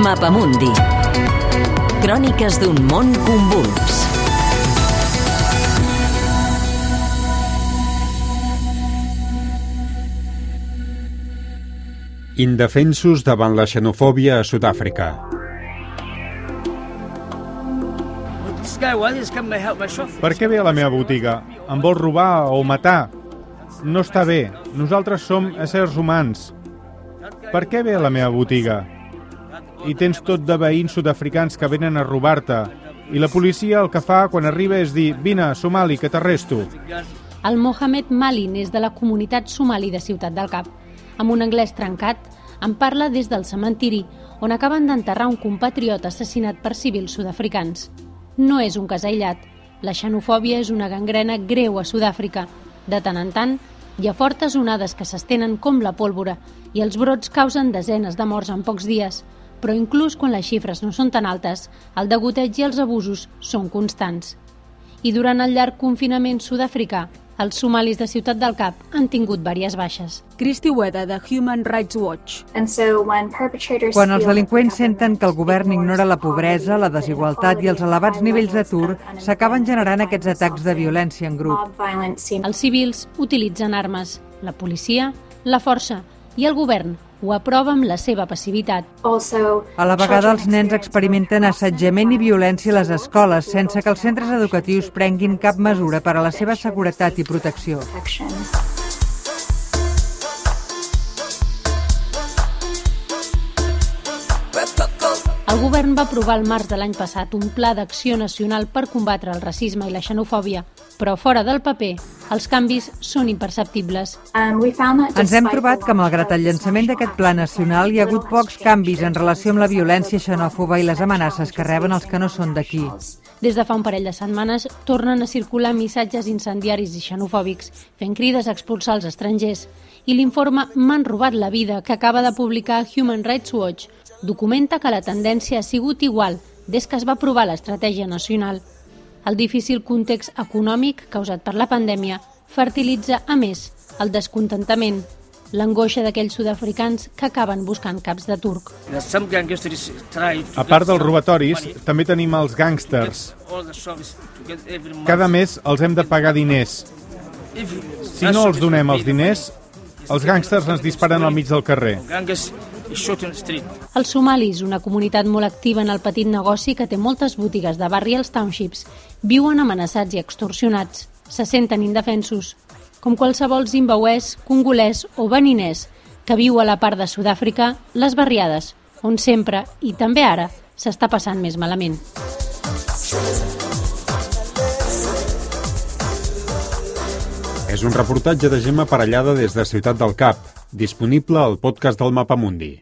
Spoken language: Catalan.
Mapamundi. Cròniques d'un món convuls. Indefensos davant la xenofòbia a Sud-àfrica. Per què ve a la meva botiga? Em vol robar o matar? No està bé. Nosaltres som éssers humans. Per què ve a la meva botiga? I tens tot de veïns sud-africans que venen a robar-te. I la policia el que fa quan arriba és dir «Vine, somali, que t'arresto». El Mohamed Malin és de la comunitat somali de Ciutat del Cap. Amb un anglès trencat, en parla des del cementiri, on acaben d'enterrar un compatriot assassinat per civils sud-africans. No és un cas aïllat. La xenofòbia és una gangrena greu a Sud-àfrica. De tant en tant, hi ha fortes onades que s'estenen com la pólvora i els brots causen desenes de morts en pocs dies. Però inclús quan les xifres no són tan altes, el degoteig i els abusos són constants. I durant el llarg confinament sud-africà, els somalis de Ciutat del Cap han tingut diverses baixes. Christy Weda, de Human Rights Watch. Quan els delinqüents senten que el govern ignora la pobresa, la desigualtat i els elevats nivells d'atur, s'acaben generant aquests atacs de violència en grup. Els civils utilitzen armes, la policia, la força i el govern ho aprova amb la seva passivitat. A la vegada, els nens experimenten assetjament i violència a les escoles sense que els centres educatius prenguin cap mesura per a la seva seguretat i protecció. El govern va aprovar el març de l'any passat un pla d'acció nacional per combatre el racisme i la xenofòbia, però fora del paper, els canvis són imperceptibles. Ens hem trobat que, malgrat el llançament d'aquest pla nacional, hi ha hagut pocs canvis en relació amb la violència xenòfoba i les amenaces que reben els que no són d'aquí. Des de fa un parell de setmanes tornen a circular missatges incendiaris i xenofòbics, fent crides a expulsar els estrangers. I l'informe M'han robat la vida, que acaba de publicar Human Rights Watch, documenta que la tendència ha sigut igual des que es va aprovar l'estratègia nacional. El difícil context econòmic causat per la pandèmia fertilitza, a més, el descontentament, l'angoixa d'aquells sud-africans que acaben buscant caps de turc. A part dels robatoris, també tenim els gàngsters. Cada mes els hem de pagar diners. Si no els donem els diners, els gàngsters ens disparen al mig del carrer. Els somalis, una comunitat molt activa en el petit negoci que té moltes botigues de barri als townships, viuen amenaçats i extorsionats. Se senten indefensos, com qualsevol zimbauès, congolès o beninès que viu a la part de Sud-àfrica, les barriades, on sempre, i també ara, s'està passant més malament. És un reportatge de Gemma Parellada des de Ciutat del Cap, disponible al podcast del Mapamundi.